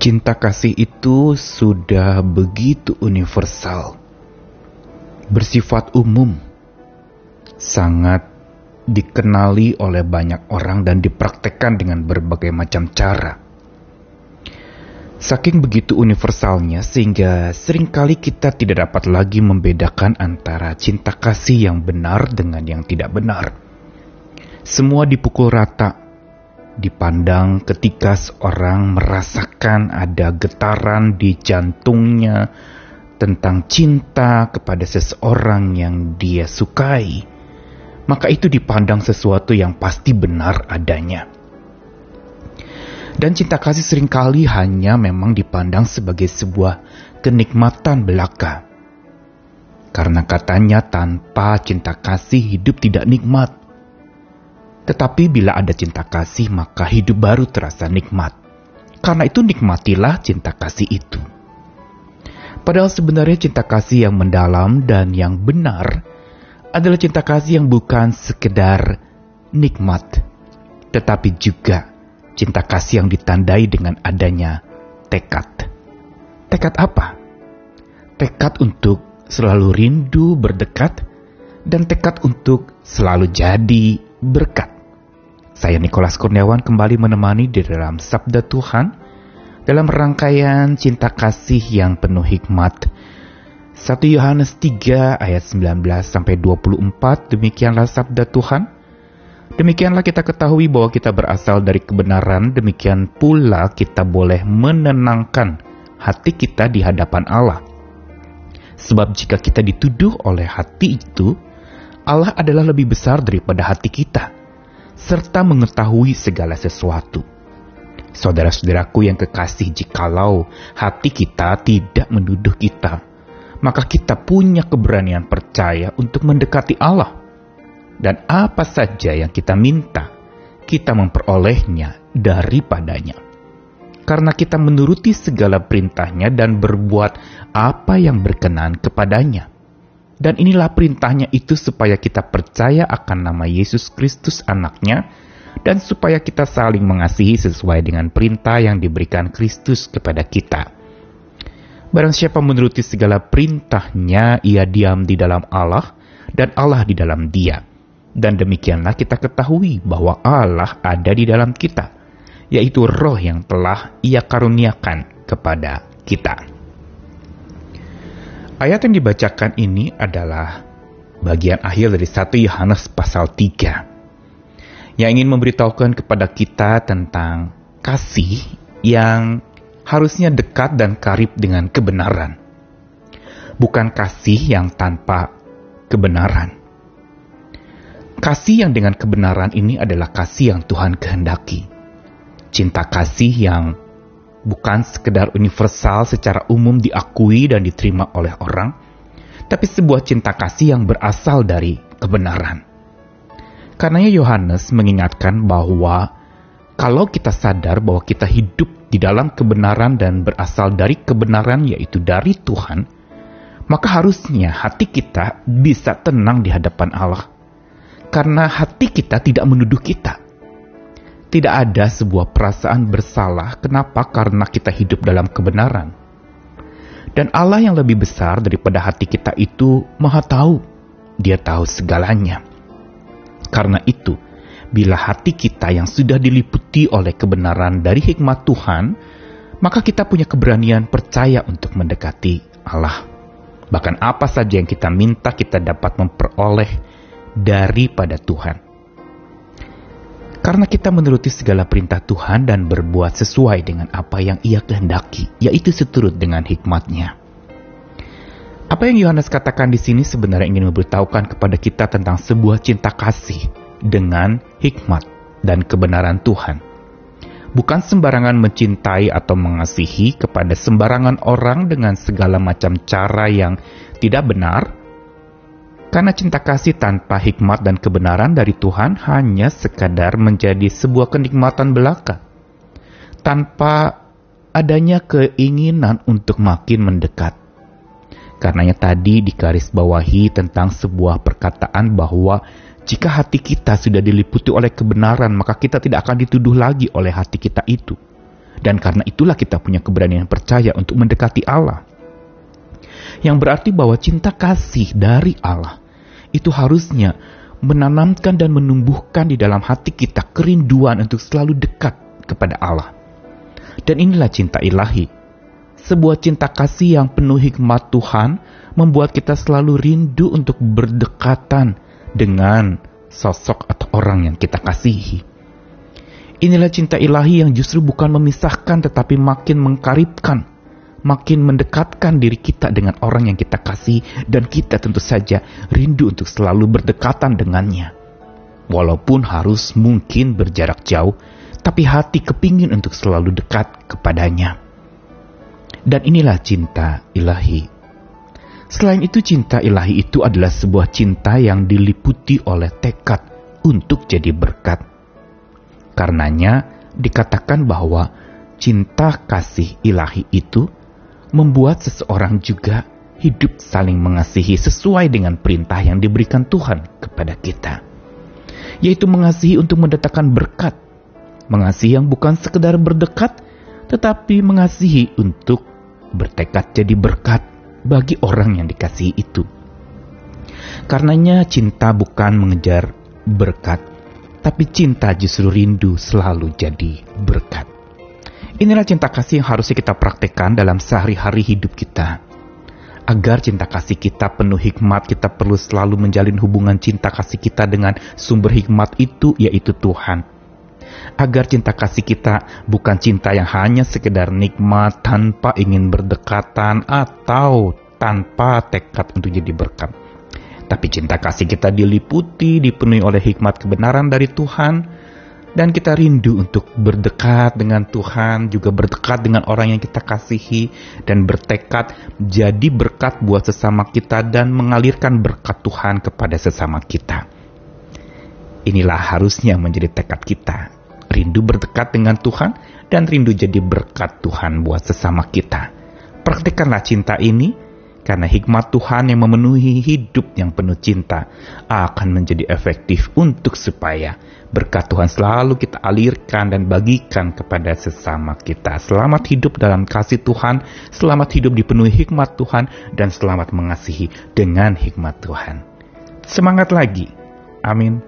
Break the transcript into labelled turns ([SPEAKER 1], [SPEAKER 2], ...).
[SPEAKER 1] Cinta kasih itu sudah begitu universal, bersifat umum, sangat dikenali oleh banyak orang dan dipraktekkan dengan berbagai macam cara. Saking begitu universalnya sehingga sering kali kita tidak dapat lagi membedakan antara cinta kasih yang benar dengan yang tidak benar. Semua dipukul rata, dipandang ketika seorang merasakan ada getaran di jantungnya tentang cinta kepada seseorang yang dia sukai, maka itu dipandang sesuatu yang pasti benar adanya. Dan cinta kasih sering kali hanya memang dipandang sebagai sebuah kenikmatan belaka. Karena katanya tanpa cinta kasih hidup tidak nikmat. Tetapi bila ada cinta kasih maka hidup baru terasa nikmat. Karena itu nikmatilah cinta kasih itu. Padahal sebenarnya cinta kasih yang mendalam dan yang benar adalah cinta kasih yang bukan sekedar nikmat, tetapi juga Cinta kasih yang ditandai dengan adanya tekad. Tekad apa? Tekad untuk selalu rindu berdekat dan tekad untuk selalu jadi berkat. Saya Nikolas Kurniawan kembali menemani di dalam Sabda Tuhan dalam rangkaian cinta kasih yang penuh hikmat. 1 Yohanes 3 ayat 19 sampai 24 demikianlah sabda Tuhan. Demikianlah kita ketahui bahwa kita berasal dari kebenaran, demikian pula kita boleh menenangkan hati kita di hadapan Allah. Sebab jika kita dituduh oleh hati itu, Allah adalah lebih besar daripada hati kita, serta mengetahui segala sesuatu. Saudara-saudaraku yang kekasih, jikalau hati kita tidak menuduh kita, maka kita punya keberanian percaya untuk mendekati Allah dan apa saja yang kita minta, kita memperolehnya daripadanya. Karena kita menuruti segala perintahnya dan berbuat apa yang berkenan kepadanya. Dan inilah perintahnya itu supaya kita percaya akan nama Yesus Kristus anaknya, dan supaya kita saling mengasihi sesuai dengan perintah yang diberikan Kristus kepada kita. Barang siapa menuruti segala perintahnya, ia diam di dalam Allah, dan Allah di dalam dia dan demikianlah kita ketahui bahwa Allah ada di dalam kita, yaitu roh yang telah ia karuniakan kepada kita. Ayat yang dibacakan ini adalah bagian akhir dari 1 Yohanes pasal 3 yang ingin memberitahukan kepada kita tentang kasih yang harusnya dekat dan karib dengan kebenaran. Bukan kasih yang tanpa kebenaran. Kasih yang dengan kebenaran ini adalah kasih yang Tuhan kehendaki. Cinta kasih yang bukan sekedar universal secara umum diakui dan diterima oleh orang, tapi sebuah cinta kasih yang berasal dari kebenaran. Karenanya Yohanes mengingatkan bahwa kalau kita sadar bahwa kita hidup di dalam kebenaran dan berasal dari kebenaran yaitu dari Tuhan, maka harusnya hati kita bisa tenang di hadapan Allah karena hati kita tidak menuduh kita. Tidak ada sebuah perasaan bersalah. Kenapa? Karena kita hidup dalam kebenaran. Dan Allah yang lebih besar daripada hati kita itu Maha Tahu. Dia tahu segalanya. Karena itu, bila hati kita yang sudah diliputi oleh kebenaran dari hikmat Tuhan, maka kita punya keberanian percaya untuk mendekati Allah. Bahkan apa saja yang kita minta, kita dapat memperoleh daripada Tuhan. Karena kita menuruti segala perintah Tuhan dan berbuat sesuai dengan apa yang ia kehendaki, yaitu seturut dengan hikmatnya. Apa yang Yohanes katakan di sini sebenarnya ingin memberitahukan kepada kita tentang sebuah cinta kasih dengan hikmat dan kebenaran Tuhan. Bukan sembarangan mencintai atau mengasihi kepada sembarangan orang dengan segala macam cara yang tidak benar, karena cinta kasih tanpa hikmat dan kebenaran dari Tuhan hanya sekadar menjadi sebuah kenikmatan belaka. Tanpa adanya keinginan untuk makin mendekat. Karenanya tadi bawahi tentang sebuah perkataan bahwa jika hati kita sudah diliputi oleh kebenaran, maka kita tidak akan dituduh lagi oleh hati kita itu. Dan karena itulah kita punya keberanian percaya untuk mendekati Allah. Yang berarti bahwa cinta kasih dari Allah itu harusnya menanamkan dan menumbuhkan di dalam hati kita kerinduan untuk selalu dekat kepada Allah. Dan inilah cinta ilahi. Sebuah cinta kasih yang penuh hikmat Tuhan membuat kita selalu rindu untuk berdekatan dengan sosok atau orang yang kita kasihi. Inilah cinta ilahi yang justru bukan memisahkan tetapi makin mengkaribkan, makin mendekatkan diri kita dengan orang yang kita kasih dan kita tentu saja rindu untuk selalu berdekatan dengannya. Walaupun harus mungkin berjarak jauh, tapi hati kepingin untuk selalu dekat kepadanya. Dan inilah cinta ilahi. Selain itu cinta ilahi itu adalah sebuah cinta yang diliputi oleh tekad untuk jadi berkat Karenanya dikatakan bahwa cinta kasih ilahi itu membuat seseorang juga hidup saling mengasihi sesuai dengan perintah yang diberikan Tuhan kepada kita. Yaitu mengasihi untuk mendatangkan berkat. Mengasihi yang bukan sekedar berdekat, tetapi mengasihi untuk bertekad jadi berkat bagi orang yang dikasihi itu. Karenanya cinta bukan mengejar berkat, tapi cinta justru rindu selalu jadi berkat. Inilah cinta kasih yang harusnya kita praktekkan dalam sehari-hari hidup kita. Agar cinta kasih kita penuh hikmat, kita perlu selalu menjalin hubungan cinta kasih kita dengan sumber hikmat itu, yaitu Tuhan. Agar cinta kasih kita bukan cinta yang hanya sekedar nikmat tanpa ingin berdekatan atau tanpa tekad untuk jadi berkat tapi cinta kasih kita diliputi, dipenuhi oleh hikmat kebenaran dari Tuhan, dan kita rindu untuk berdekat dengan Tuhan, juga berdekat dengan orang yang kita kasihi, dan bertekad jadi berkat buat sesama kita dan mengalirkan berkat Tuhan kepada sesama kita. Inilah harusnya menjadi tekad kita, rindu berdekat dengan Tuhan dan rindu jadi berkat Tuhan buat sesama kita. Praktikkanlah cinta ini karena hikmat Tuhan yang memenuhi hidup yang penuh cinta akan menjadi efektif untuk supaya berkat Tuhan selalu kita alirkan dan bagikan kepada sesama kita. Selamat hidup dalam kasih Tuhan, selamat hidup dipenuhi hikmat Tuhan, dan selamat mengasihi dengan hikmat Tuhan. Semangat lagi. Amin.